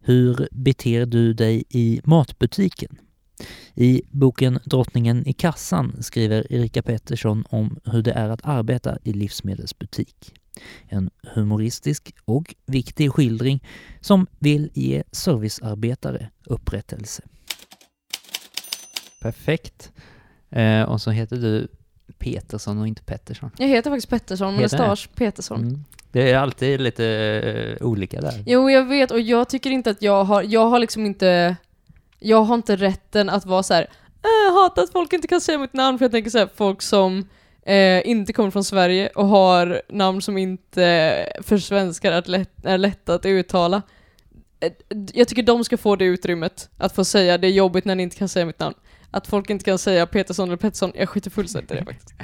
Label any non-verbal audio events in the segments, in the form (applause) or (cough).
Hur beter du dig i matbutiken? I boken Drottningen i kassan skriver Erika Pettersson om hur det är att arbeta i livsmedelsbutik. En humoristisk och viktig skildring som vill ge servicearbetare upprättelse. Perfekt. Eh, och så heter du Petersson och inte Pettersson. Jag heter faktiskt Pettersson, Heter det? mustasch Petersson. Mm. Det är alltid lite eh, olika där. Jo, jag vet och jag tycker inte att jag har, jag har liksom inte, jag har inte rätten att vara så här. "Äh, hatar att folk inte kan säga mitt namn för jag tänker så här, folk som eh, inte kommer från Sverige och har namn som inte för svenskar är, lätt, är lätta att uttala. Eh, jag tycker de ska få det utrymmet, att få säga det är jobbigt när ni inte kan säga mitt namn. Att folk inte kan säga Petersson eller Pettersson, jag skiter fullständigt i det faktiskt.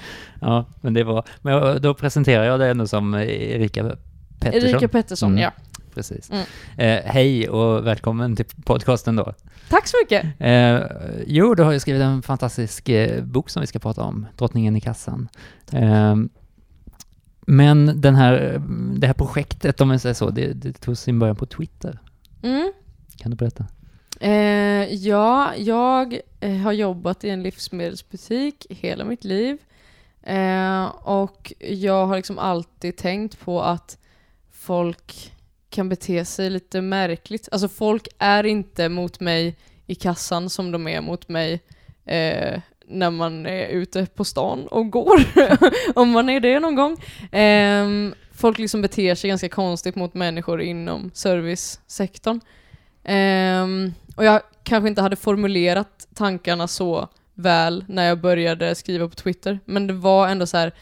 Ja, men det var... Men då presenterar jag det ändå som Erika Pettersson. Erika Pettersson, Mm. ja. Precis. Mm. Eh, hej och välkommen till podcasten då. Tack så mycket! Eh, jo, du har ju skrivit en fantastisk eh, bok som vi ska prata om, Drottningen i kassan. Eh, men den här, det här projektet, om man säger så, det, det tog sin början på Twitter. Mm. Kan du berätta? Eh, ja, jag eh, har jobbat i en livsmedelsbutik hela mitt liv. Eh, och jag har liksom alltid tänkt på att folk kan bete sig lite märkligt. Alltså folk är inte mot mig i kassan som de är mot mig eh, när man är ute på stan och går. (laughs) Om man är det någon gång. Eh, folk liksom beter sig ganska konstigt mot människor inom servicesektorn. Ehm, och jag kanske inte hade formulerat tankarna så väl när jag började skriva på Twitter, men det var ändå så här.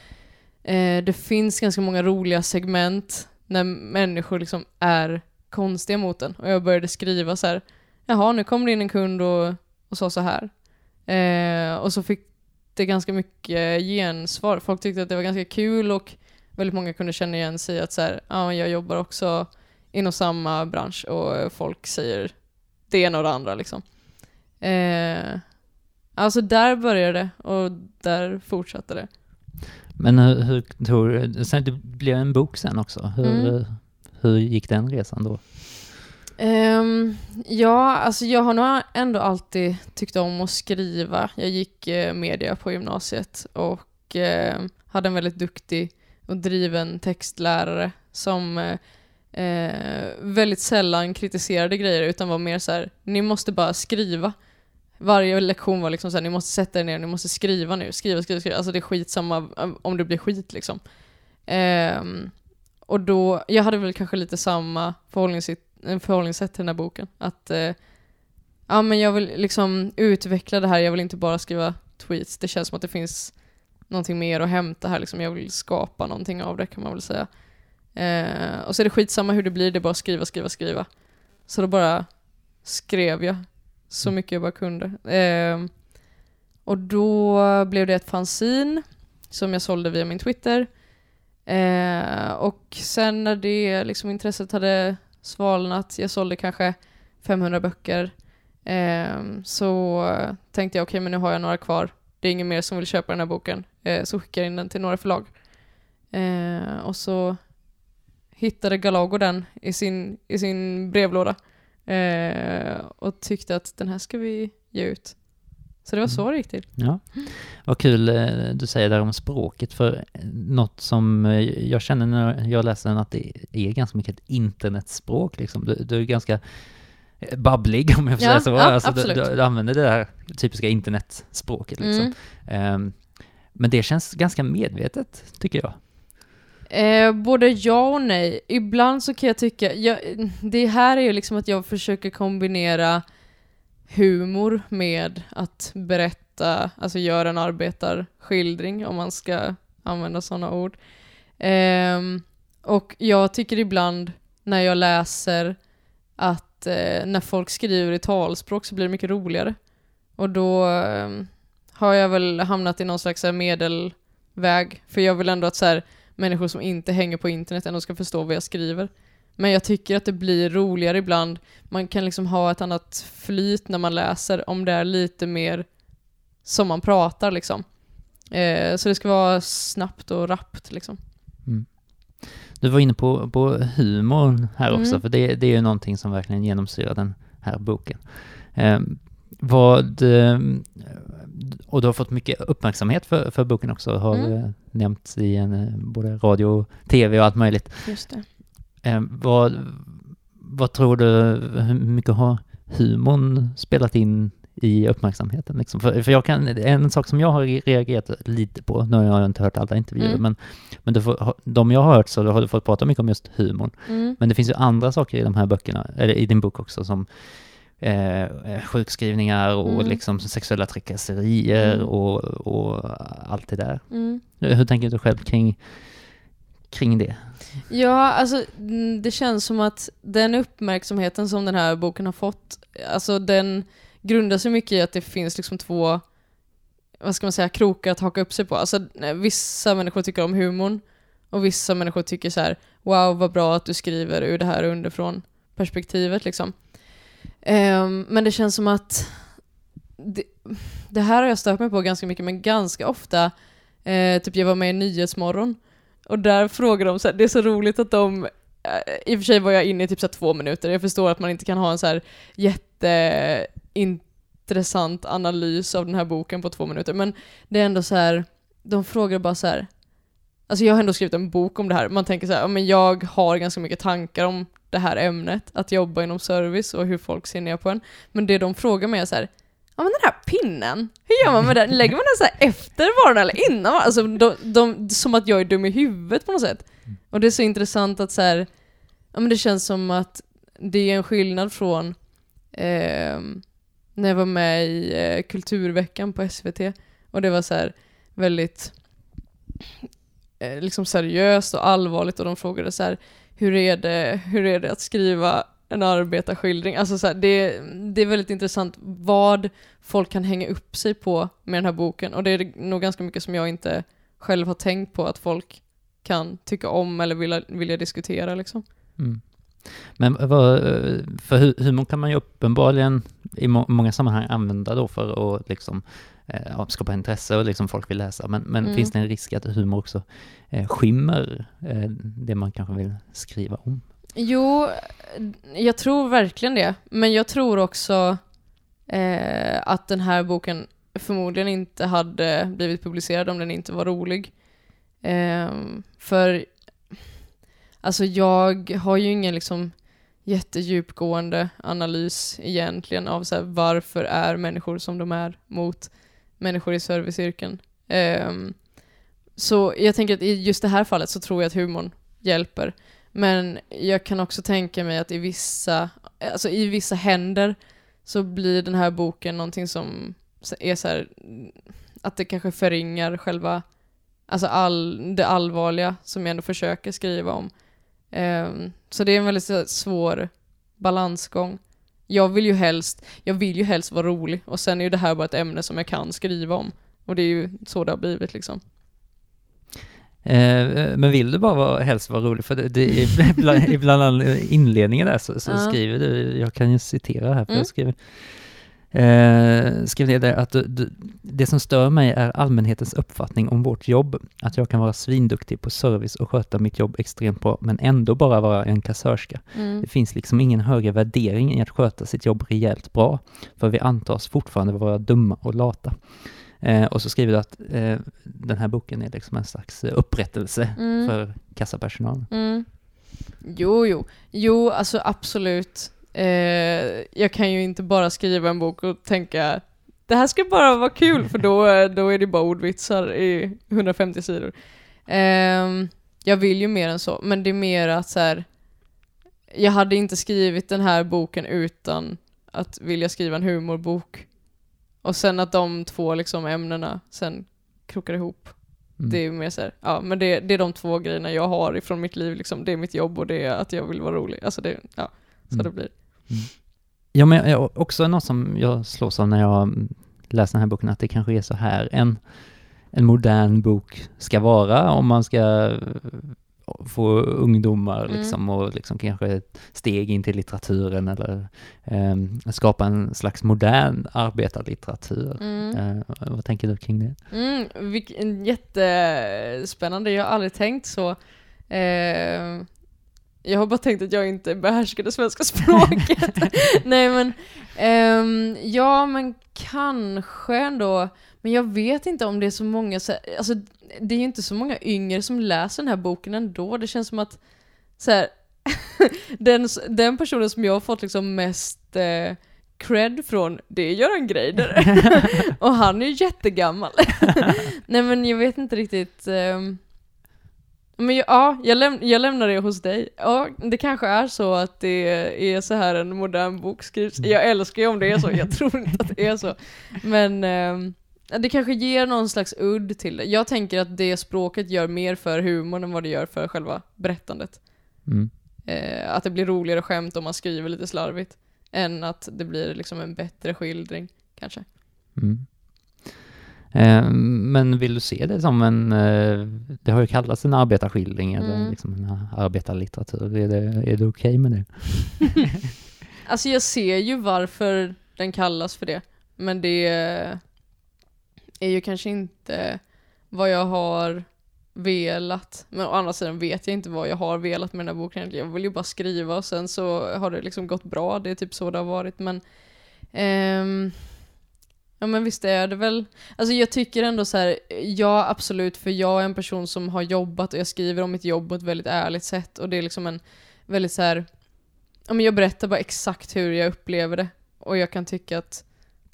Eh, det finns ganska många roliga segment när människor liksom är konstiga mot en. Och jag började skriva så här. jaha nu kom det in en kund och, och sa så här. Eh, och så fick det ganska mycket gensvar. Folk tyckte att det var ganska kul och väldigt många kunde känna igen sig att så här, ja, jag jobbar också inom samma bransch och folk säger det ena och det andra liksom. Eh, alltså där började det och där fortsatte det. Men hur, hur tror sen det blev en bok sen också. Hur, Mm. hur gick den resan då? Ehm, ja, alltså jag har nog ändå alltid tyckt om att skriva. Jag gick eh, media på gymnasiet och eh, hade en väldigt duktig och driven textlärare som eh, eh, väldigt sällan kritiserade grejer utan var mer så här: ni måste bara skriva. Varje lektion var liksom så här, ni måste sätta er ner, ni måste skriva nu, skriva, skriva, skriva. Alltså det är skitsamma eh, om det blir skit liksom. Eh, och då, jag hade väl kanske lite samma förhållningssätt, eh, förhållningssätt till den här boken. Att eh, ja, men jag vill liksom utveckla det här, jag vill inte bara skriva tweets. Det känns som att det finns någonting mer att hämta här. Liksom. Jag vill skapa någonting av det kan man väl säga. Eh, och så är det skitsamma hur det blir, det är bara skriva, skriva, skriva. Så då bara skrev jag så mycket jag bara kunde. Eh, och då blev det ett fanzine som jag sålde via min Twitter. Eh, och sen när det liksom intresset hade svalnat, jag sålde kanske 500 böcker, eh, så tänkte jag okej men nu har jag några kvar, det är ingen mer som vill köpa den här boken, eh, så skickar jag in den till några förlag. Eh, och så hittade Galago den i sin, i sin brevlåda eh, och tyckte att den här ska vi ge ut. Så det var så det gick till. Ja, vad kul eh, du säger där om språket, för något som eh, jag känner när jag läser den att det är ganska mycket ett internetspråk liksom. Du, du är ganska eh, babblig om jag får Ja, säga så. ja, alltså, du, du, använder det där typiska internetspråket liksom. Mm. Ehm, men det känns ganska medvetet, tycker jag. Eh, både ja och nej. Ibland så kan jag tycka, jag, det här är ju liksom att jag försöker kombinera humor med att berätta, alltså göra en arbetarskildring om man ska använda sådana ord. Eh, och jag tycker ibland när jag läser att eh, när folk skriver i talspråk så blir det mycket roligare. Och då ehm, har jag väl hamnat i någon slags eh, medelväg. För jag vill ändå att så här, människor som inte hänger på internet ändå ska förstå vad jag skriver. Men jag tycker att det blir roligare ibland. Man kan liksom ha ett annat flyt när man läser om det är lite mer som man pratar liksom. Eh, så det ska vara snabbt och rappt liksom. Du var inne på, på humorn här Mm. också, för det, det är ju någonting som verkligen genomsyrar den här boken. Eh, vad, eh, och du har fått mycket uppmärksamhet för, för boken också, har Mm. eh, nämnts i en, eh, både radio tv och allt möjligt. Just det. Eh, vad, vad tror du, hur mycket har humorn spelat in i uppmärksamheten? Liksom? För, för jag kan, en sak som jag har reagerat lite på, nu har jag inte hört alla intervjuer, Mm. men, men får, de jag har hört så har du fått prata mycket om just humorn. Mm. Men det finns ju andra saker i de här böckerna, eller i din bok också, som eh, sjukskrivningar och Mm. liksom sexuella trakasserier Mm. och, och allt det där. Mm. Hur tänker du själv kring, kring det? Ja, alltså mm, det känns som att den uppmärksamheten som den här boken har fått, alltså den grundar sig mycket i att det finns liksom två, vad ska man säga, krokar att haka upp sig på. Alltså vissa människor tycker om humorn och vissa människor tycker så här: wow vad bra att du skriver ur det här underifrån perspektivet liksom. Ehm, men det känns som att det, det här har jag stört mig på ganska mycket, men ganska ofta, eh, typ jag var med i Nyhetsmorgon och där frågar de så här, det är så roligt att de, eh, i och för sig var jag inne i typ så två minuter, jag förstår att man inte kan ha en så här jätteintressant analys av den här boken på två minuter, men det är ändå så här, de frågar bara så här. Alltså jag har ändå skrivit en bok om det här, man tänker så här, ja, men jag har ganska mycket tankar om det här ämnet, att jobba inom service och hur folk ser ner på en, men det de frågar mig är så här, ja men den här pinnen, hur gör man med den? Lägger man den så här efter varan eller innan varan? Alltså de, de, som att jag är dum i huvudet på något sätt. Och det är så intressant att så här, ja men det känns som att det är en skillnad från eh, när jag var med i eh, Kulturveckan på SVT och det var så här väldigt Eh, liksom seriöst och allvarligt och de frågade så här hur är det, hur är det att skriva en arbetarskildring? Alltså så här, det, det är väldigt intressant vad folk kan hänga upp sig på med den här boken och det är nog ganska mycket som jag inte själv har tänkt på att folk kan tycka om eller vilja, vilja diskutera liksom. Mm. Men vad, eh, för humor kan man ju uppenbarligen i må- många sammanhang använda då för att liksom eh, skapa intresse och liksom folk vill läsa. Men, men Mm. finns det en risk att humor också eh, skymmer eh, det man kanske vill skriva om? Jo, jag tror verkligen det. Men jag tror också eh, att den här boken förmodligen inte hade blivit publicerad om den inte var rolig. Eh, för alltså jag har ju ingen liksom jättedjupgående analys egentligen av så här, varför är människor som de är mot människor i serviceyrken. Um, så jag tänker att i just det här fallet så tror jag att humorn hjälper. Men jag kan också tänka mig att i vissa, alltså i vissa händer så blir den här boken någonting som är så här, att det kanske förringar själva, alltså all, det allvarliga som jag ändå försöker skriva om. Um, så det är en väldigt svår balansgång. Jag vill ju helst, jag vill ju helst vara rolig och sen är ju det här bara ett ämne som jag kan skriva om. Och det är ju så det har blivit liksom. Eh, men vill du bara vara, helst vara rolig? För det, det är (laughs) ibland, ibland inledningen där så, så Ja. skriver du, jag kan ju citera här, för Mm. jag skriver Eh, skrev ner där att du, du, det som stör mig är allmänhetens uppfattning om vårt jobb. Att jag kan vara svinduktig på service och sköta mitt jobb extremt bra, men ändå bara vara en kassörska. Mm. Det finns liksom ingen högre värdering i att sköta sitt jobb rejält bra, för vi antas fortfarande vara dumma och lata. Eh, och så skriver du att eh, den här boken är liksom en slags upprättelse Mm. för kassapersonalen. Mm. Jo, jo. Jo, alltså absolut. Eh, jag kan ju inte bara skriva en bok och tänka det här ska bara vara kul, för då, då är det bara ordvitsar i 150 sidor. Ehm, jag vill ju mer än så, men det är mer att så här, jag hade inte skrivit den här boken utan att vilja skriva en humorbok. Och sen att de två liksom ämnena sen krokar ihop. Mm. Det är mer så här, ja men det, det är de två grejerna jag har ifrån mitt liv liksom. Det är mitt jobb och det är att jag vill vara rolig. Alltså det, ja, så Mm. det blir. Ja, men jag, också något som jag slås av när jag mm, läser den här boken, att det kanske är så här en, en modern bok ska vara om man ska eh, få ungdomar Mm. liksom och liksom kanske ett steg in till litteraturen eller ehm, skapa en slags modern arbetarlitteratur. Mm. Eh, vad tänker du kring det? Mm, vilken jättespännande, jag har aldrig tänkt så. Eh, jag har bara tänkt att jag inte behärskar det svenska (laughs) språket. (laughs) Nej men, ehm, ja men kanske ändå. Men jag vet inte om det är så många, så, alltså det är ju inte så många yngre som läser den här boken ändå. Det känns som att så här, (laughs) den, den personen som jag har fått liksom mest eh, cred från, det är Göran Greider. och han är ju jättegammal. Nej men jag vet inte riktigt. Um, men ja, jag, läm jag lämnar det hos dig. Ja, det kanske är så att det är så här en modern bok skrivs. Jag älskar ju om det är så, jag tror inte att det är så. Men um, det kanske ger någon slags udd till det. Jag tänker att det språket gör mer för humorn än vad det gör för själva berättandet. Mm. Eh, att det blir roligare skämt om man skriver lite slarvigt. Än att det blir liksom en bättre skildring, kanske. Mm. Eh, men vill du se det som en, eh, det har ju kallats en arbetarskildring eller Mm. liksom en arbetarlitteratur. Är det, är det okej okay med det? (laughs) Alltså jag ser ju varför den kallas för det. Men det är ju kanske inte vad jag har velat. Men å andra sidan vet jag inte vad jag har velat med den här boken. Jag vill ju bara skriva och sen så har det liksom gått bra. Det är typ så det har varit. Men ehm, Ja men visst är det väl. Alltså jag tycker ändå så här, ja absolut för jag är en person som har jobbat och jag skriver om mitt jobb på ett väldigt ärligt sätt och det är liksom en väldigt så här. ja men jag berättar bara exakt hur jag upplever det och jag kan tycka att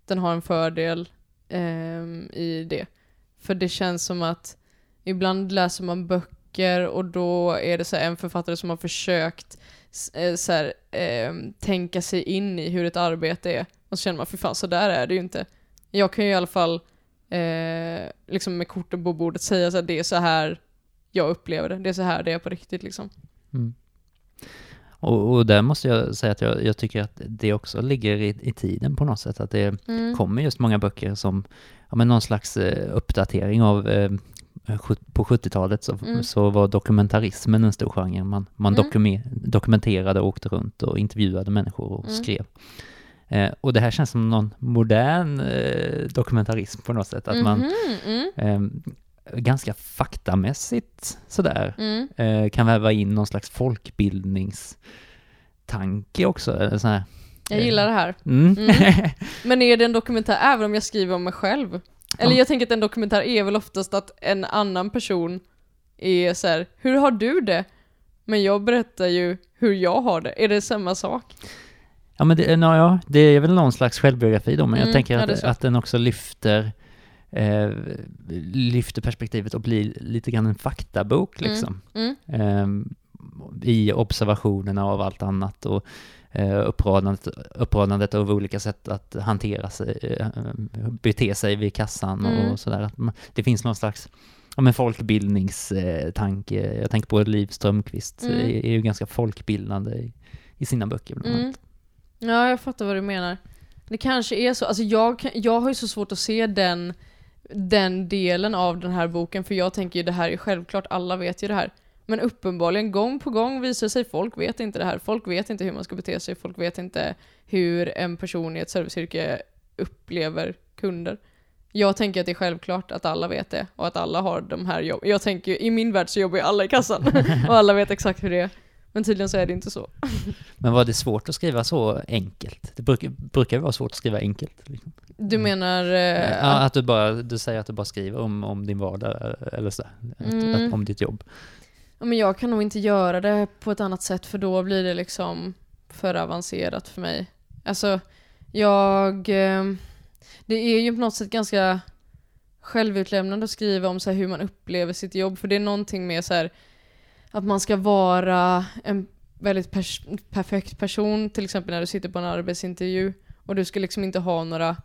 den har en fördel eh, i det. För det känns som att ibland läser man böcker och då är det så här en författare som har försökt eh, så här, eh, tänka sig in i hur ett arbete är och så känner man för fan så där är det ju inte. Jag kan ju i alla fall eh, liksom med korten på bordet säga att det är så här jag upplever det. Det är så här det är på riktigt liksom. Mm. Och, och där måste jag säga att jag, jag tycker att det också ligger i, i tiden på något sätt. Att det Mm. kommer just många böcker som, ja men någon slags eh, uppdatering av eh, på 70-talet så, Mm. så var dokumentarismen en stor genre. Man, man Mm. dokume- dokumenterade och åkte runt och intervjuade människor och Mm. skrev. Eh, och det här känns som någon modern eh, dokumentarism på något sätt. Att man Mhm, mm, eh, ganska faktamässigt sådär mm. eh, kan väva in någon slags folkbildningstanke också. Här. Jag gillar det här. Mm. Mm. (laughs) Men är det en dokumentär även om jag skriver om mig själv? Eller Ja. jag tänker att en dokumentär är väl oftast att en annan person är så här: hur har du det? Men jag berättar ju hur jag har det. Är det samma sak? Ja, men det, no, ja, det är väl någon slags självbiografi då, men jag Mm, tänker ja, att, den också lyfter, eh, lyfter perspektivet och blir lite grann en faktabok Mm. liksom. Mm. Eh, I observationerna av allt annat och eh, uppradandet, uppradandet av olika sätt att hantera sig, eh, bete sig vid kassan Mm. och sådär. Att man- Det finns någon slags ja, men folkbildningstanke. Jag tänker på Liv Strömquist, Mm. är, är ju ganska folkbildande i, i sina böcker bland annat. Ja, jag fattar vad du menar. Det kanske är så. Alltså jag, jag har ju så svårt att se den, den delen av den här boken, för jag tänker ju det här är självklart, alla vet ju det här. Men uppenbarligen, gång på gång visar sig, folk vet inte det här. Folk vet inte hur man ska bete sig, folk vet inte hur en person i ett serviceyrke upplever kunder. Jag tänker att det är självklart att alla vet det och att alla har de här jobb. Jag tänker i min värld så jobbar ju alla i kassan (laughs) och alla vet exakt hur det är. Men tydligen så är det inte så. Men var det svårt att skriva så enkelt? Det brukar, brukar vara svårt att skriva enkelt. Liksom. Du Mm. menar eh, ja, att, att du, bara, du säger att du bara skriver om, om din vardag eller så, att, Mm. att, om ditt jobb. ja, men jag kan nog inte göra det på ett annat sätt för då blir det liksom för avancerat för mig. Alltså, jag... eh, Det är ju på något sätt ganska självutlämnande att skriva om så här hur man upplever sitt jobb för det är någonting med så här att man ska vara en väldigt pers- perfekt person till exempel när du sitter på en arbetsintervju och du ska liksom inte ha några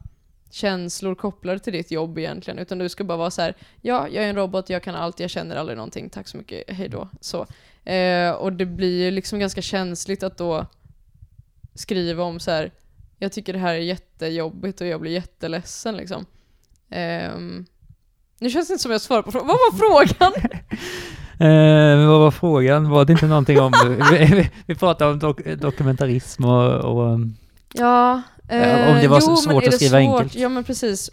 känslor kopplade till ditt jobb egentligen utan du ska bara vara så här ja, jag är en robot, jag kan allt, jag känner aldrig någonting, tack så mycket, hej då. Så. Eh, och det blir ju liksom ganska känsligt att då skriva om så här jag tycker det här är jättejobbigt och jag blir jätteledsen liksom. Eh, nu känns det inte som jag svarar på frågan. Vad var frågan? (laughs) Eh, vad var frågan? Var det inte någonting om... (laughs) vi, vi, pratade om dok, dokumentarism och... och Ja, Eh, om det var så jo, svårt att det skriva svårt? enkelt. Ja men precis.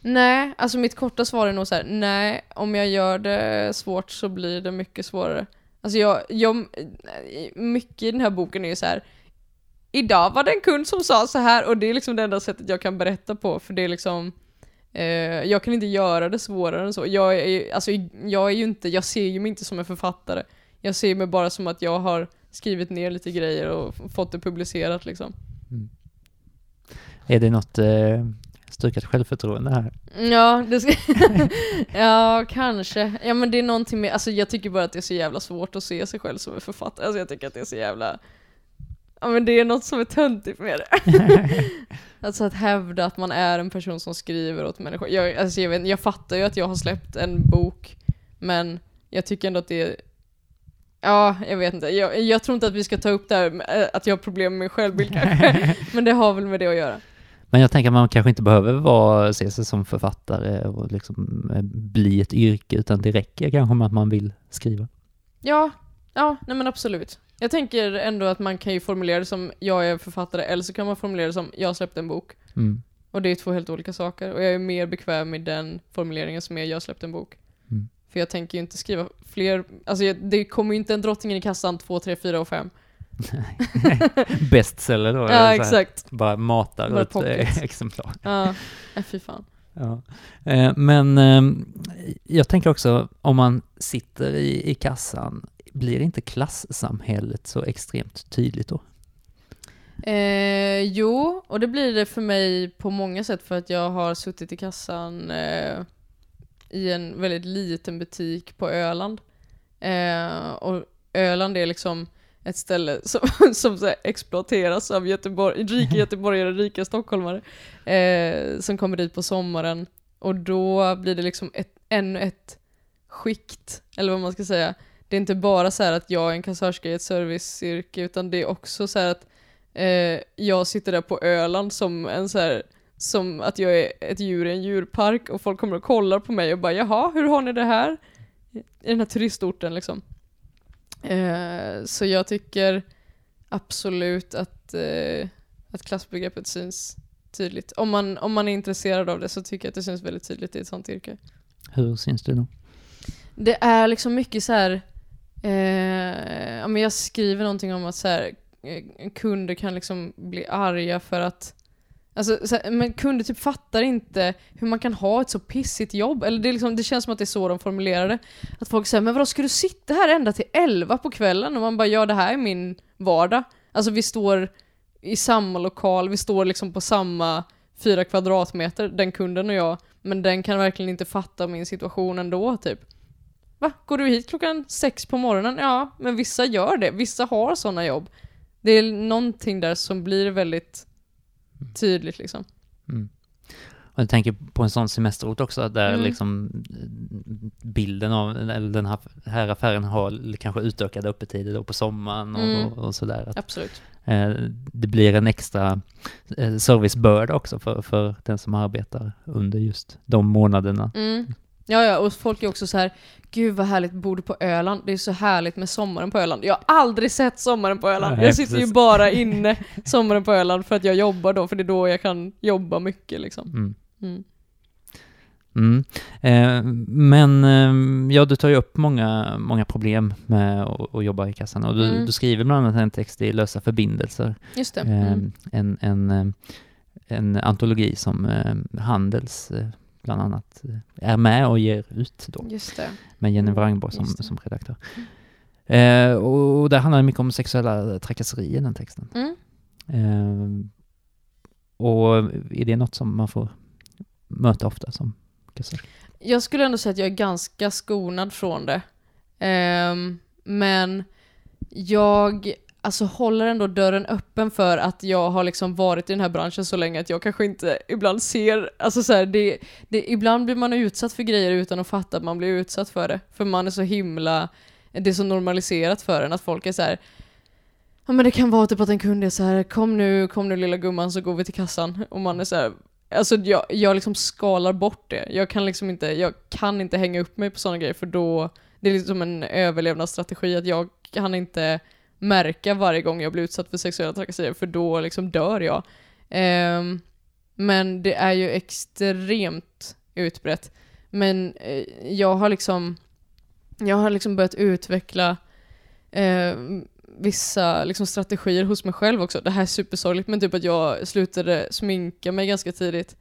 Nej, alltså mitt korta svar är nog så här: nej, om jag gör det svårt så blir det mycket svårare. Alltså jag, jag mycket i den här boken är ju så här. Idag var det en kund som sa så här och det är liksom det enda sättet jag kan berätta på för det är liksom eh, Jag kan inte göra det svårare än så. Jag är, alltså, jag är ju inte, jag ser ju mig inte som en författare. Jag ser mig bara som att jag har skrivit ner lite grejer och fått det publicerat liksom. Mm. Är det något eh, stukat självförtroende här? Ja, (laughs) ja, kanske. Ja men det är någonting med, alltså jag tycker bara att det är så jävla svårt att se sig själv som en författare. Alltså jag tycker att det är så jävla Ja men det är något som är töntigt med det. (laughs) alltså att hävda att man är en person som skriver åt människor. Jag, alltså jag, vet, jag fattar ju att jag har släppt en bok, men jag tycker ändå att det är Ja, jag vet inte. Jag, jag tror inte att vi ska ta upp det här med, att jag har problem med min självbild kanske. (laughs) men det har väl med det att göra. Men jag tänker att man kanske inte behöver vara, se sig som författare och liksom eh, bli ett yrke, utan det räcker kanske med att man vill skriva. Ja, ja, nej men absolut. Jag tänker ändå att man kan ju formulera det som jag är författare, eller så kan man formulera det som jag har släppt en bok. Mm. Och det är två helt olika saker. Och jag är mer bekväm med den formuleringen som är jag har släppt en bok. Mm. För jag tänker ju inte skriva fler, alltså det kommer ju inte en drottningen i kassan 2, 3, 4 och 5. (laughs) Bestseller då? ja, exakt. Bara matar bara ut eh, (laughs) exemplar. Ja, fy fan. Ja. Eh, men ehm, jag tänker också, om man sitter i, i kassan, blir inte klassamhället så extremt tydligt då? Eh, jo, och det blir det för mig på många sätt för att jag har suttit i kassan eh, i en väldigt liten butik på Öland. Eh, och Öland är liksom ett ställe (laughs) som, som så exploateras av Göteborg, rika (laughs) göteborgare, rika stockholmare, eh, som kommer dit på sommaren. Och då blir det liksom ett, ännu ett skikt, eller vad man ska säga. Det är inte bara så att jag är en kassörska i ett serviceyrke, utan det är också så att eh, jag sitter där på Öland som en så här, som att jag är ett djur i en djurpark och folk kommer och kollar på mig och bara jaha, hur har ni det här? I den här turistorten liksom. Eh, så jag tycker absolut att, eh, att klassbegreppet syns tydligt. Om man, om man är intresserad av det så tycker jag att det syns väldigt tydligt i ett sånt yrke. Hur syns det då? Det är liksom mycket så här, eh, jag skriver någonting om att så här, eh, kunder kan liksom bli arga för att Alltså, här, men kunder typ fattar inte hur man kan ha ett så pissigt jobb. Eller det, liksom, det känns som att det är så de formulerar det. Att folk säger 'Men vadå, ska du sitta här ända till 11 på kvällen?' Och man bara 'Ja, det här är min vardag' Alltså vi står i samma lokal, vi står liksom på samma fyra kvadratmeter, den kunden och jag. Men den kan verkligen inte fatta min situation ändå, typ. Va? Går du hit klockan sex på morgonen? Ja, men vissa gör det. Vissa har sådana jobb. Det är någonting där som blir väldigt tydligt liksom. Mm. Och jag tänker på en sån semesterort också, där mm. liksom bilden av, eller den här, här affären har kanske utökade öppettider då på sommaren och, mm. och, och sådär. Att, Absolut. Eh, det blir en extra eh, servicebörda också för, för den som arbetar under just de månaderna. Mm. Ja, ja, och folk är också så här, gud vad härligt bor på Öland, det är så härligt med sommaren på Öland. Jag har aldrig sett sommaren på Öland, Nej, jag sitter precis. ju bara inne sommaren på Öland för att jag jobbar då, för det är då jag kan jobba mycket liksom. Mm. Mm. Mm. Eh, men eh, ja, du tar ju upp många, många problem med att jobba i kassan och du, mm. du, skriver bland annat en text i Lösa förbindelser. Just det. Eh, mm. en, en, eh, en antologi som eh, Handels eh, bland annat är med och ger ut då. Just det. Med Jenny Wrangborg som, som redaktör. Mm. Eh, och det handlar mycket om sexuella trakasserier, den texten. Mm. Eh, och är det något som man får möta ofta som kassörska? Jag skulle ändå säga att jag är ganska skonad från det. Eh, men jag alltså håller ändå dörren öppen för att jag har liksom varit i den här branschen så länge att jag kanske inte ibland ser, alltså så här, det, det, ibland blir man utsatt för grejer utan att fatta att man blir utsatt för det. För man är så himla, det är så normaliserat för en att folk är så här, Ja men det kan vara typ att en kund är så här, kom nu, kom nu lilla gumman så går vi till kassan. Och man är så här, alltså jag, jag liksom skalar bort det. Jag kan liksom inte, jag kan inte hänga upp mig på sådana grejer för då, det är liksom en överlevnadsstrategi att jag kan inte märka varje gång jag blir utsatt för sexuella trakasserier, för då liksom dör jag. Um, men det är ju extremt utbrett. Men eh, jag har liksom jag har liksom börjat utveckla eh, vissa liksom, strategier hos mig själv också. Det här är supersorgligt, men typ att jag slutade sminka mig ganska tidigt.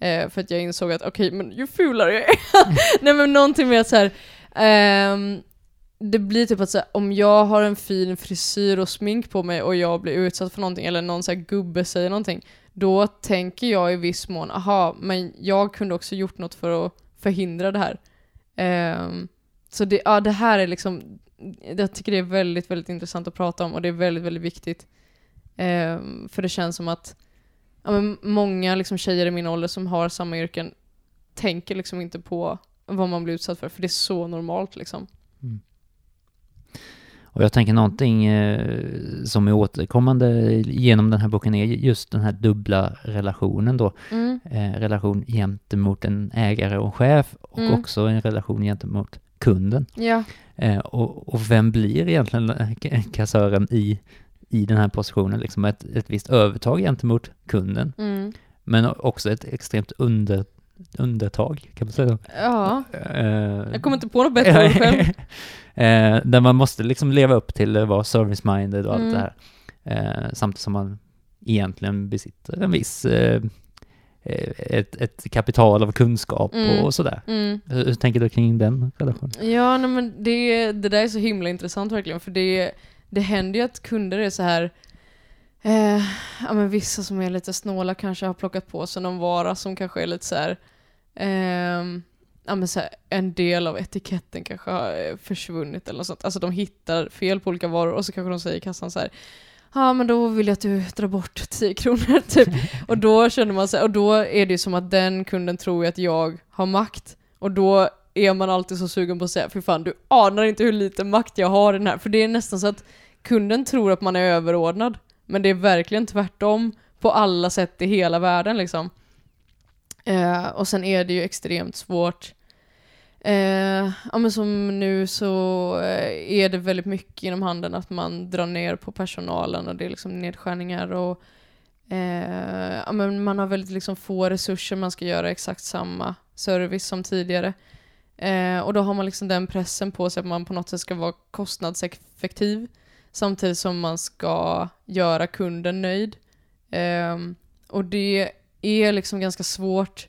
Eh, för att jag insåg att okej, okay, men ju fulare jag är. (laughs) Nej men någonting med att så här, ehm, det blir typ att så här, om jag har en fin frisyr och smink på mig och jag blir utsatt för någonting, eller någon så här gubbe säger någonting, då tänker jag i viss mån, aha, men jag kunde också gjort något för att förhindra det här. Um, så det, ja, det här är liksom, jag tycker det är väldigt, väldigt intressant att prata om och det är väldigt, väldigt viktigt. Um, för det känns som att ja, men många liksom tjejer i min ålder som har samma yrken tänker liksom inte på vad man blir utsatt för, för det är så normalt liksom. Och jag tänker någonting eh, som är återkommande genom den här boken är just den här dubbla relationen då. Mm. Eh, relation gentemot en ägare och chef och mm. också en relation gentemot kunden. Ja. Eh, och, och, vem blir egentligen kassören i, i den här positionen? Liksom ett, ett visst övertag gentemot kunden. Mm. Men också ett extremt under undertag, kan man säga Ja. Uh, jag kommer inte på något bättre ord själv. uh, (laughs) där man måste liksom leva upp till att vara service-minded och mm. allt det här. Uh, samtidigt som man egentligen besitter en viss ett, ett kapital av kunskap mm. och sådär. Mm. Hur, hur, tänker du kring den relationen? Ja, nej, men det, det där är så himla intressant verkligen, för det, det händer ju att kunder är så här Eh, ja, men vissa som är lite snåla kanske har plockat på sig någon vara som kanske är lite så här, eh, ja, men så här, en del av etiketten kanske har eh, försvunnit eller något sånt. Alltså de hittar fel på olika varor och så kanske de säger i kassan så här ja men då vill jag att du drar bort (laughs) 10 kronor (laughs) typ. och då känner man sig, och då är det som att den kunden tror att jag har makt. Och då är man alltid så sugen på att säga, för fan du anar inte hur lite makt jag har i den här. För det är nästan så att kunden tror att man är överordnad. Men det är verkligen tvärtom på alla sätt i hela världen liksom. Eh, och sen är det ju extremt svårt. Eh, ja men som nu så eh, är det väldigt mycket inom handeln att man drar ner på personalen och det är liksom nedskärningar och eh, ja men man har väldigt liksom få resurser, man ska göra exakt samma service som tidigare. Eh, och då har man liksom den pressen på sig att man på något sätt ska vara kostnadseffektiv samtidigt som man ska göra kunden nöjd. Um, och det är liksom ganska svårt,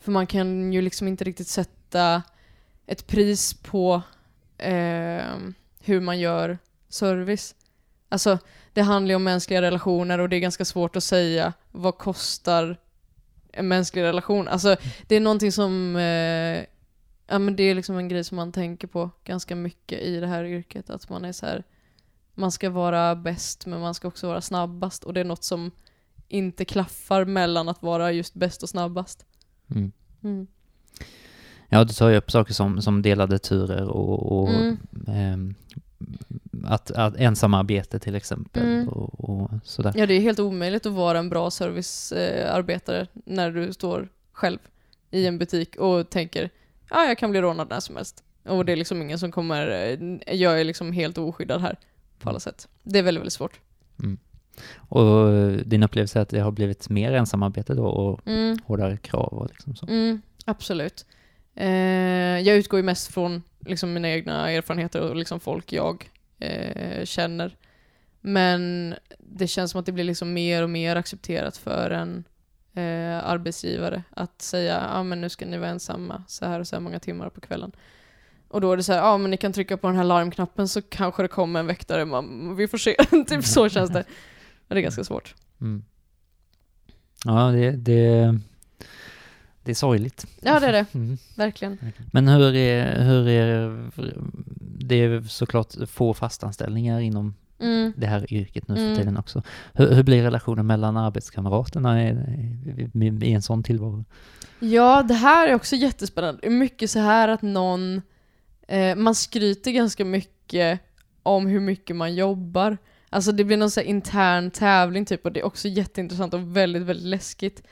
för man kan ju liksom inte riktigt sätta ett pris på um, hur man gör service. Alltså, det handlar ju om mänskliga relationer och det är ganska svårt att säga vad kostar en mänsklig relation. Alltså, det är någonting som eh, ja, men det är liksom en grej som man tänker på ganska mycket i det här yrket. Att man är så här, man ska vara bäst men man ska också vara snabbast och det är något som inte klaffar mellan att vara just bäst och snabbast. Mm. Mm. Ja, du tar ju upp saker som, som delade turer och, och mm. ähm, att, att ensamarbete till exempel mm. och, och, sådär. Ja, det är helt omöjligt att vara en bra servicearbetare när du står själv i en butik och tänker ja, jag kan bli rånad när som helst. Och det är liksom ingen som kommer, jag är liksom helt oskyddad här på alla sätt. Det är väldigt, väldigt svårt. Mm. Och din upplevelse är att det har blivit mer ensamarbete då och mm. hårdare krav och liksom så? Mm, absolut. Eh, jag utgår ju mest från liksom mina egna erfarenheter och liksom folk jag eh, känner. Men det känns som att det blir liksom mer och mer accepterat för en eh, arbetsgivare att säga ah, men nu ska ni vara ensamma så här och så här många timmar på kvällen. Och då är det så här, ja men ni kan trycka på den här larmknappen så kanske det kommer en väktare, man, vi får se. (laughs) typ så känns det. Men det är ganska svårt. Mm. Ja, det, det, det är sorgligt. Ja, det är det. (laughs) Mm. Verkligen. Men hur är, hur är det är såklart få fastanställningar inom mm. det här yrket nu för mm. tiden också. Hur, hur, blir relationen mellan arbetskamraterna i, i, i en sån tillvaro? Ja, det här är också jättespännande. Mycket så här att någon Eh, man skryter ganska mycket om hur mycket man jobbar. Alltså det blir någon sån intern tävling typ och det är också jätteintressant och väldigt, väldigt läskigt.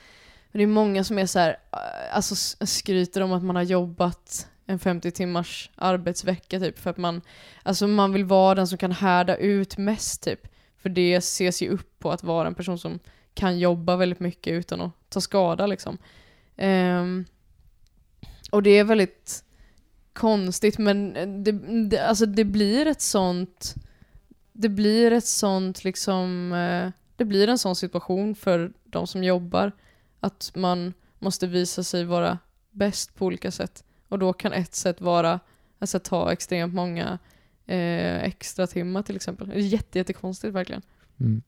Men det är många som är så här, eh, alltså skryter om att man har jobbat en 50 timmars arbetsvecka typ för att man, alltså man vill vara den som kan härda ut mest typ. För det ses ju upp på att vara en person som kan jobba väldigt mycket utan att ta skada liksom. Um, och det är väldigt konstigt men det, det, alltså det blir ett sånt det blir ett sånt liksom eh, det blir en sån situation för de som jobbar att man måste visa sig vara bäst på olika sätt och då kan ett sätt vara att ta extremt många eh, extra timmar till exempel. Det är jätte, jättekonstigt verkligen. Mm.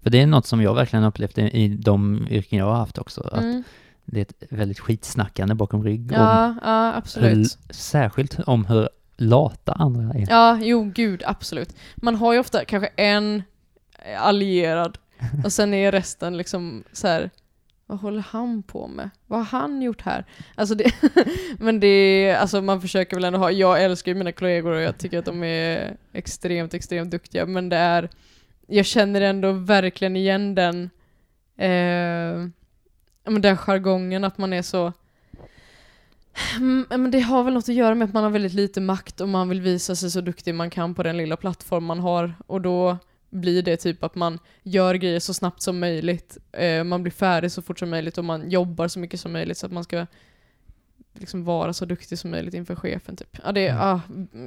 För det är något som jag verkligen upplevt i, i de yrken jag har haft också. Att Mm. Det är ett väldigt skitsnackande bakom rygg. Ja, Om ja, absolut. särskilt om hur lata andra är. Ja, jo gud, absolut. Man har ju ofta kanske en allierad (laughs) och sen är resten liksom så här. vad håller han på med? Vad har han gjort här? Alltså det, (laughs) men det alltså man försöker väl ändå ha, jag älskar ju mina kollegor och jag tycker att de är extremt, extremt duktiga, men det är, jag känner ändå verkligen igen den, eh, men den jargongen att man är så Mm, men det har väl något att göra med att man har väldigt lite makt och man vill visa sig så duktig man kan på den lilla plattform man har och då blir det typ att man gör grejer så snabbt som möjligt, eh, man blir färdig så fort som möjligt och man jobbar så mycket som möjligt så att man ska liksom vara så duktig som möjligt inför chefen typ. Ja, det är Mm. ah,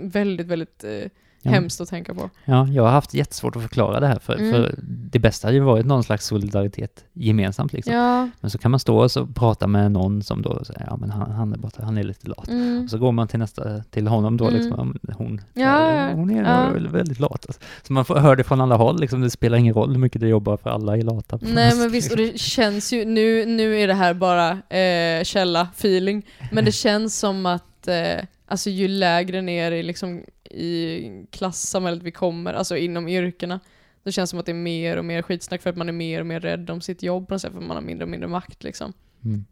väldigt, väldigt eh, Ja. hemskt att tänka på. Ja, jag har haft jättesvårt att förklara det här för, Mm. för det bästa hade ju varit någon slags solidaritet gemensamt liksom. Ja, Men så kan man stå och så prata med någon som då säger, ja men han, han är borta, han är lite lat. mm. Och så går man till nästa, till honom då Mm. liksom, men hon, Ja, hon är ja. väldigt, väldigt lat. Alltså. Så man får, hör det från alla håll liksom, det spelar ingen roll hur mycket du jobbar för alla är lata. Nej men visst, och det känns ju, nu, nu är det här bara eh, källa-feeling, men det (laughs) känns som att eh, alltså ju lägre ner i, liksom, i klassamhället vi kommer, alltså inom yrkena, det känns som att det är mer och mer skitsnack för att man är mer och mer rädd om sitt jobb på något sätt, för man har mindre och mindre makt liksom. Mm.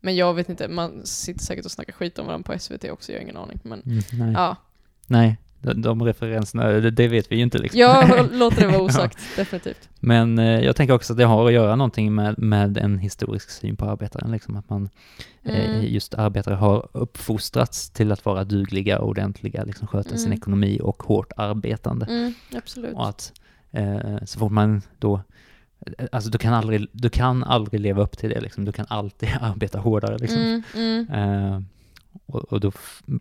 Men jag vet inte, man sitter säkert och snackar skit om varandra på SVT också, jag har ingen aning. Men Mm, nej. ja, nej, de, de referenserna, det, det vet vi ju inte liksom. jag (laughs) låter det vara osagt, definitivt. Men eh, jag tänker också att det har att göra någonting med, med en historisk syn på arbetaren, liksom att man eh, Mm. just arbetare har uppfostrats till att vara dugliga och ordentliga, liksom sköta sin Mm. ekonomi och hårt arbetande. Mm, absolut. Och att eh, så fort man då, eh, alltså du kan aldrig, du kan aldrig leva upp till det liksom, du kan alltid (laughs) arbeta hårdare liksom. Och, och då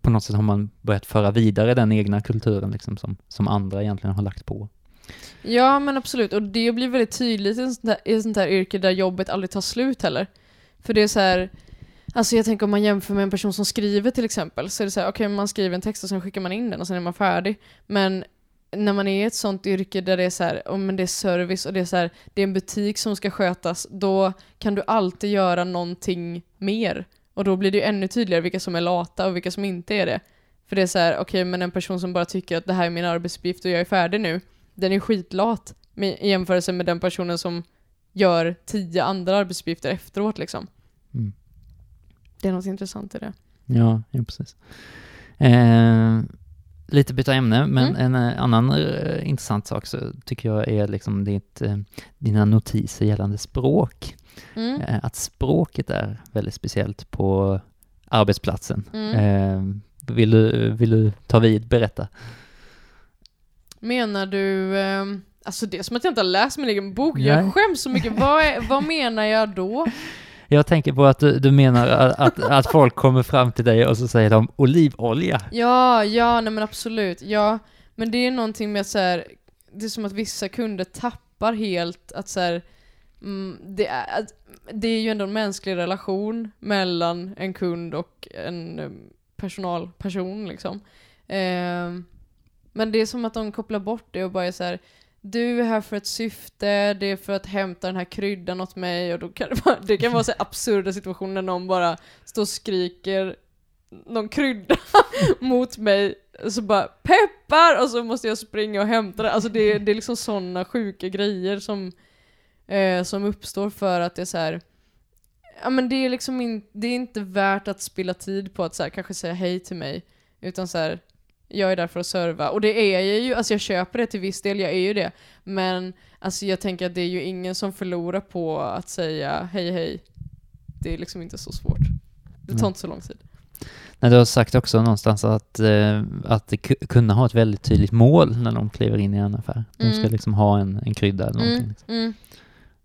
på något sätt har man börjat föra vidare den egna kulturen liksom som, som andra egentligen har lagt på. Ja men absolut, och det blir väldigt tydligt i ett sånt här, i sånt här yrke där jobbet aldrig tar slut heller. För det är så här, alltså jag tänker om man jämför med en person som skriver till exempel, så är det så här, okej man skriver en text och sen skickar man in den och sen är man färdig. Men när man är i ett sånt yrke där det är så här, oh, men det är service och det är så här, det är en butik som ska skötas, då kan du alltid göra någonting mer. Och då blir det ju ännu tydligare vilka som är lata och vilka som inte är det. För det är så här, okej men en person som bara tycker att det här är min arbetsuppgift och jag är färdig nu, den är skitlat i jämförelse med den personen som gör tio andra arbetsuppgifter efteråt liksom. Mm. Det är något intressant i det. Ja, ja precis. Eh, lite byta ämne, men Mm. en eh, annan eh, intressant sak så tycker jag är liksom ditt, eh, dina notiser gällande språk. Mm. Eh, att språket är väldigt speciellt på arbetsplatsen. Mm. Eh, vill, du, vill du ta vid, berätta? Menar du, ehm, alltså det är som att jag inte har läst min egen bok, Nej. jag skäms så mycket. vad, är, vad menar jag då? (laughs) Jag tänker på att du, du menar att, att, att folk kommer fram till dig och så säger de olivolja. Ja, ja, nej men absolut. Ja, men det är någonting med så här, det är som att vissa kunder tappar helt att så här, mm, det, är, det är ju ändå en mänsklig relation mellan en kund och en eh, personalperson liksom. Eh, men det är som att de kopplar bort det och bara är så här. Du är här för ett syfte, det är för att hämta den här kryddan åt mig och då kan det, vara, det kan vara så absurda situationer när någon bara står och skriker någon krydda (laughs) mot mig så bara peppar och så måste jag springa och hämta det. Alltså det, det är liksom sådana sjuka grejer som, eh, som uppstår för att det är så här. Ja men det är liksom in, det är inte värt att spilla tid på att så här, kanske säga hej till mig. Utan så här, jag är där för att serva. Och det är jag ju, alltså jag köper det till viss del, jag är ju det. Men alltså jag tänker att det är ju ingen som förlorar på att säga hej hej. Det är liksom inte så svårt. Det tar Nej. inte så lång tid. Nej, du har sagt också någonstans att, eh, att kunna ha ett väldigt tydligt mål när de kliver in i en affär. De ska Mm. liksom ha en, en krydda eller någonting. Mm,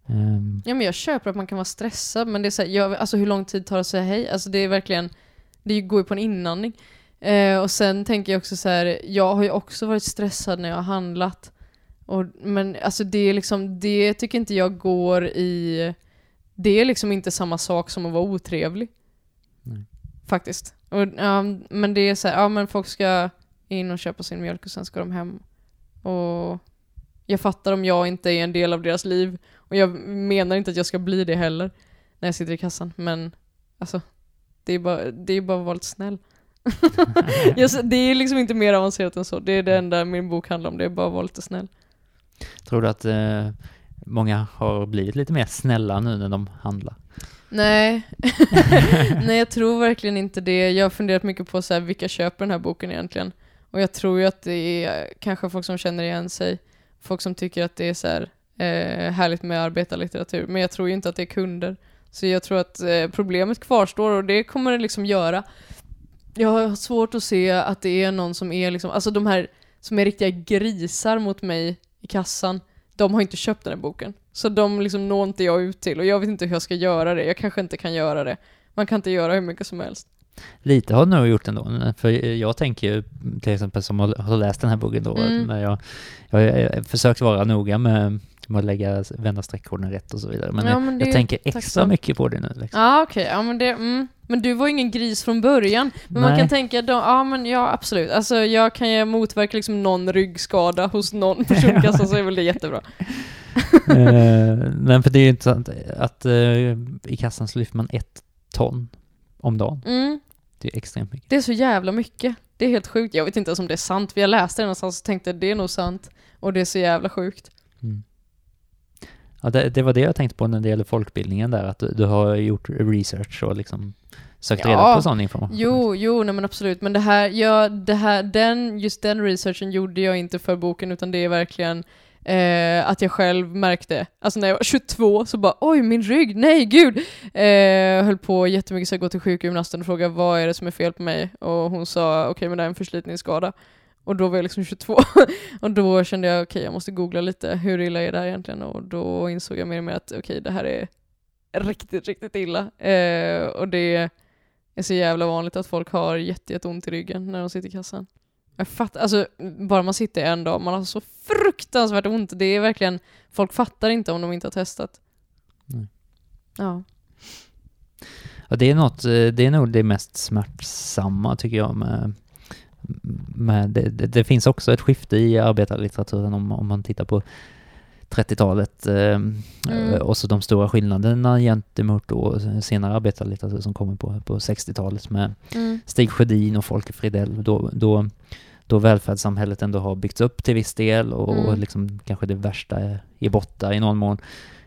Ehm, Ja men jag köper att man kan vara stressad men det är så här, jag, alltså hur lång tid tar det att säga hej? Alltså det är verkligen Det går ju på en inandning. Eh, och sen tänker jag också så här, jag har ju också varit stressad när jag har handlat. Och, men alltså det är liksom, det tycker inte jag går i... Det är liksom inte samma sak som att vara otrevlig. Nej. Faktiskt. Och, ja, men det är så här, ja men folk ska in och köpa sin mjölk och sen ska de hem. Och jag fattar om jag inte är en del av deras liv. Och jag menar inte att jag ska bli det heller när jag sitter i kassan. Men alltså, det är bara, det är bara att vara lite snäll. (laughs) Det är liksom inte mer avancerat än så. Det är det enda min bok handlar om. Det är bara att vara lite snäll. Tror du att eh, många har blivit lite mer snälla nu när de handlar? Nej. (laughs) Nej, jag tror verkligen inte det. Jag har funderat mycket på så här, vilka köper den här boken egentligen. Och jag tror ju att det är kanske folk som känner igen sig. Folk som tycker att det är så här, eh, härligt med arbetarlitteratur. Men jag tror ju inte att det är kunder. Så jag tror att eh, problemet kvarstår och det kommer det liksom göra. Jag har svårt att se att det är någon som är liksom, alltså de här som är riktiga grisar mot mig i kassan, de har inte köpt den här boken. Så de liksom når inte jag ut till och jag vet inte hur jag ska göra det. Jag kanske inte kan göra det. Man kan inte göra hur mycket som helst. Lite har du nog gjort ändå, för jag tänker ju till exempel som har läst den här boken då, Mm. när jag, jag har försökt vara noga med, med att lägga, vända streckkoden rätt och så vidare, men, Ja, jag, men jag är tänker extra mycket på det nu. Liksom. Ja okej, ja men det, mm. Men du var ingen gris från början. Men man Nej. kan tänka, då, ja men ja absolut. Alltså jag kan ju motverka liksom någon ryggskada hos någon person (laughs) i kassan så är väl det jättebra. (laughs) eh, men för det är ju inte sant att eh, i kassan så lyfter man ett ton om dagen. Mm. Det är extremt mycket. Det är så jävla mycket. Det är helt sjukt. Jag vet inte ens om det är sant. för jag läste det någonstans och tänkte det är nog sant. Och det är så jävla sjukt. Mm. Ja, det, det var det jag tänkte på när det gäller folkbildningen där, att du, du har gjort research och liksom sökt Ja. reda på sån information. Jo, jo, nej men absolut. Men det här, ja, det här, den, just den researchen gjorde jag inte för boken, utan det är verkligen eh, att jag själv märkte. Alltså när jag var 22 så bara oj, min rygg, nej gud! Eh, höll på jättemycket så jag gå till sjukgymnasten och frågade vad är det som är fel på mig? Och hon sa okej, men det är en förslitningsskada. Och då var jag liksom 22. (laughs) och då kände jag okej, jag måste googla lite, hur illa är det här egentligen? Och då insåg jag mer och mer att okej, det här är riktigt, riktigt illa. Eh, och det är så jävla vanligt att folk har jätte, jätteont i ryggen när de sitter i kassan. Jag fattar, alltså bara man sitter en dag, man har så fruktansvärt ont. Det är verkligen, folk fattar inte om de inte har testat. Nej. Ja. Ja, det är något, eh, det är nog det mest smärtsamma tycker jag med, med det, det, det finns också ett skifte i arbetarlitteraturen om, om man tittar på 30-talet eh, Mm. och så de stora skillnaderna gentemot då senare arbetarlitteratur som kommer på, på 60-talet med Mm. Stig Sjödin och Folke Fridell då, då, då välfärdssamhället ändå har byggts upp till viss del och, Mm. och liksom kanske det värsta är, är borta i någon mån.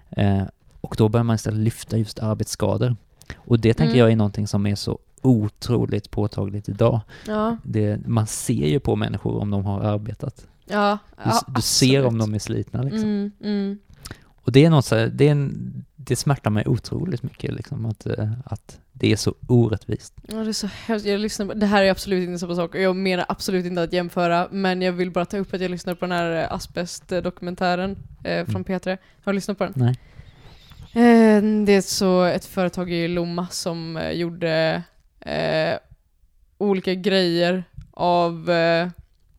Eh, och då börjar man istället lyfta just arbetsskador. Och det tänker Mm. jag är någonting som är så otroligt påtagligt idag. Ja. Det, man ser ju på människor om de har arbetat. Ja. Du, ja, du ser om de är slitna liksom. Mm, mm. Och det är något så här, det, är en, det smärtar mig otroligt mycket liksom att, eh, att det är så orättvist. Ja, det är så hemskt. Jag lyssnar på, det här är absolut inte samma sak och jag menar absolut inte att jämföra men jag vill bara ta upp att jag lyssnade på den här eh, asbest-dokumentären eh, från Mm. P3. Har du lyssnat på den? Nej. Eh, det är så ett företag i Lomma som eh, gjorde eh, olika grejer av... Eh,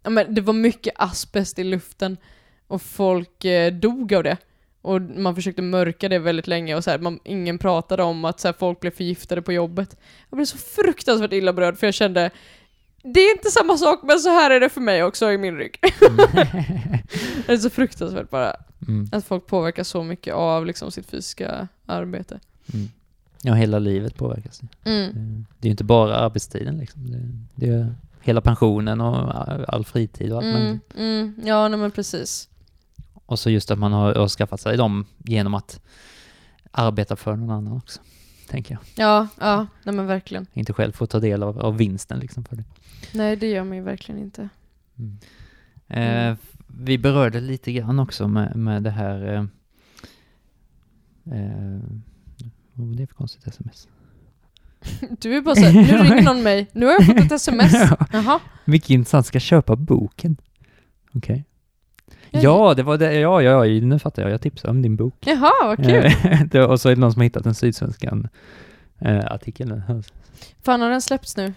ja, men det var mycket asbest i luften och folk eh, dog av det. Och man försökte mörka det väldigt länge och så här, man, ingen pratade om att så här, folk blev förgiftade på jobbet. Jag blev så fruktansvärt illa berörd för jag kände det är inte samma sak men så här är det för mig också i min rygg. (laughs) det är så fruktansvärt bara. Mm. Att folk påverkas så mycket av liksom, sitt fysiska arbete. Mm. Ja, hela livet påverkas. Mm. Det- Det är ju inte bara arbetstiden liksom. Det, det är hela pensionen och all fritid och allt Mm, möjligt. mm, ja, nej men precis. Och så just att man har, har skaffat sig dem genom att arbeta för någon annan också. Tänker jag. Ja, ja, nej men verkligen. Inte själv få ta del av, av vinsten liksom för det. Nej, det gör man ju verkligen inte. Mm. Mm. Eh, vi berörde lite grann också med, med det här... Eh, eh, vad var det för konstigt sms? (laughs) Du är bara såhär, nu ringer någon mig, nu har jag fått ett sms. (laughs) Jaha. Mycket intressant, ska köpa boken. Okej. Ja, Ja, det var det, ja, ja, ja, nu fattar jag. Jag tipsade om din bok. Jaha, vad kul. Eh, (laughs) det- och så är det någon som har hittat en Sydsvenskan Eh, artikeln. Fan, har den släppts nu?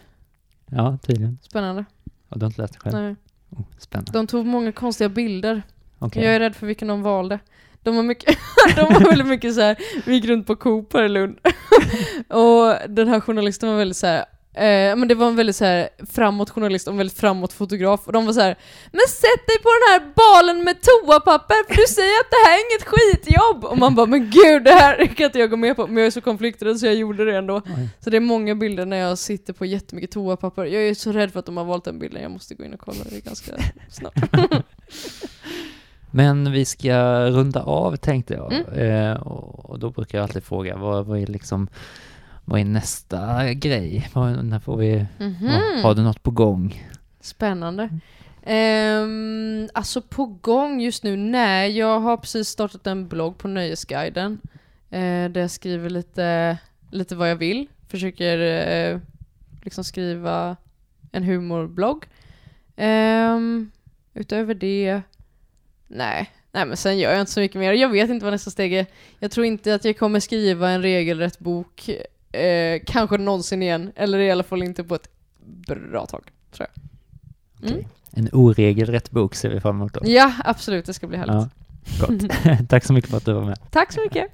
Ja, tydligen. Spännande. Har du inte läst det själv? Nej. Oh, spännande. De tog många konstiga bilder. Okej. Jag är rädd för vilken de valde. De var, mycket, (laughs) de var väldigt mycket så här. vi gick runt på Coop här i Lund. (laughs) och den här journalisten var väldigt så här. Eh, men det var en väldigt så här framåt journalist och en väldigt framåt fotograf och de var så här. Men sätt dig på den här balen med toapapper för du säger att det här är inget skitjobb! Och man bara men gud det här kan inte jag gå med på men jag är så konflikträdd så jag gjorde det ändå. Oj. Så det är många bilder när jag sitter på jättemycket toapapper. Jag är så rädd för att de har valt den bilden, jag måste gå in och kolla det ganska snart. (laughs) Men vi ska runda av tänkte jag. Mm. Eh, och då brukar jag alltid fråga, vad, vad är liksom, vad är nästa grej? Vad, när får vi, Mhm. vad, har du något på gång? Spännande. Ehm, alltså på gång just nu? Nej, jag har precis startat en blogg på Nöjesguiden. Eh, där jag skriver lite, lite vad jag vill. Försöker eh, liksom skriva en humorblogg. Ehm, utöver det, nej. Nej men sen gör jag inte så mycket mer. Jag vet inte vad nästa steg är. Jag tror inte att jag kommer skriva en regelrätt bok, eh, kanske någonsin igen. Eller i alla fall inte på ett bra tag, tror jag. Mm. Okej. En oregelrätt bok ser vi fram emot då. Ja, absolut. Det ska bli härligt. Ja, gott. (laughs) Tack så mycket för att du var med. Tack så mycket.